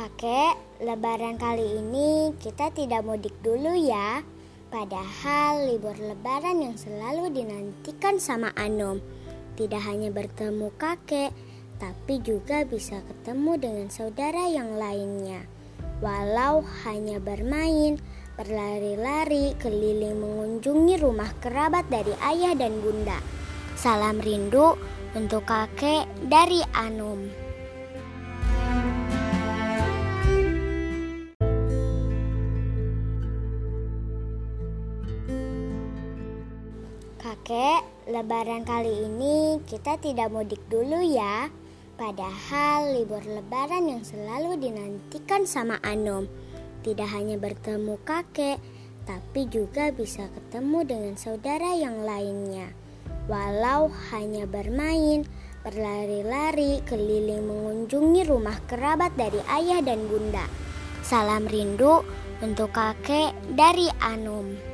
Kakek, lebaran kali ini kita tidak mudik dulu ya. Padahal libur lebaran yang selalu dinantikan sama Anom. Tidak hanya bertemu kakek, tapi juga bisa ketemu dengan saudara yang lainnya. Walau hanya bermain, berlari-lari, keliling mengunjungi rumah kerabat dari ayah dan bunda. Salam rindu untuk kakek dari Anum. Kakek, lebaran kali ini kita tidak mudik dulu ya. Padahal libur lebaran yang selalu dinantikan sama Anom. Tidak hanya bertemu kakek, tapi juga bisa ketemu dengan saudara yang lainnya. Walau hanya bermain, berlari-lari, keliling mengunjungi rumah kerabat dari ayah dan bunda. Salam rindu untuk kakek dari Anum.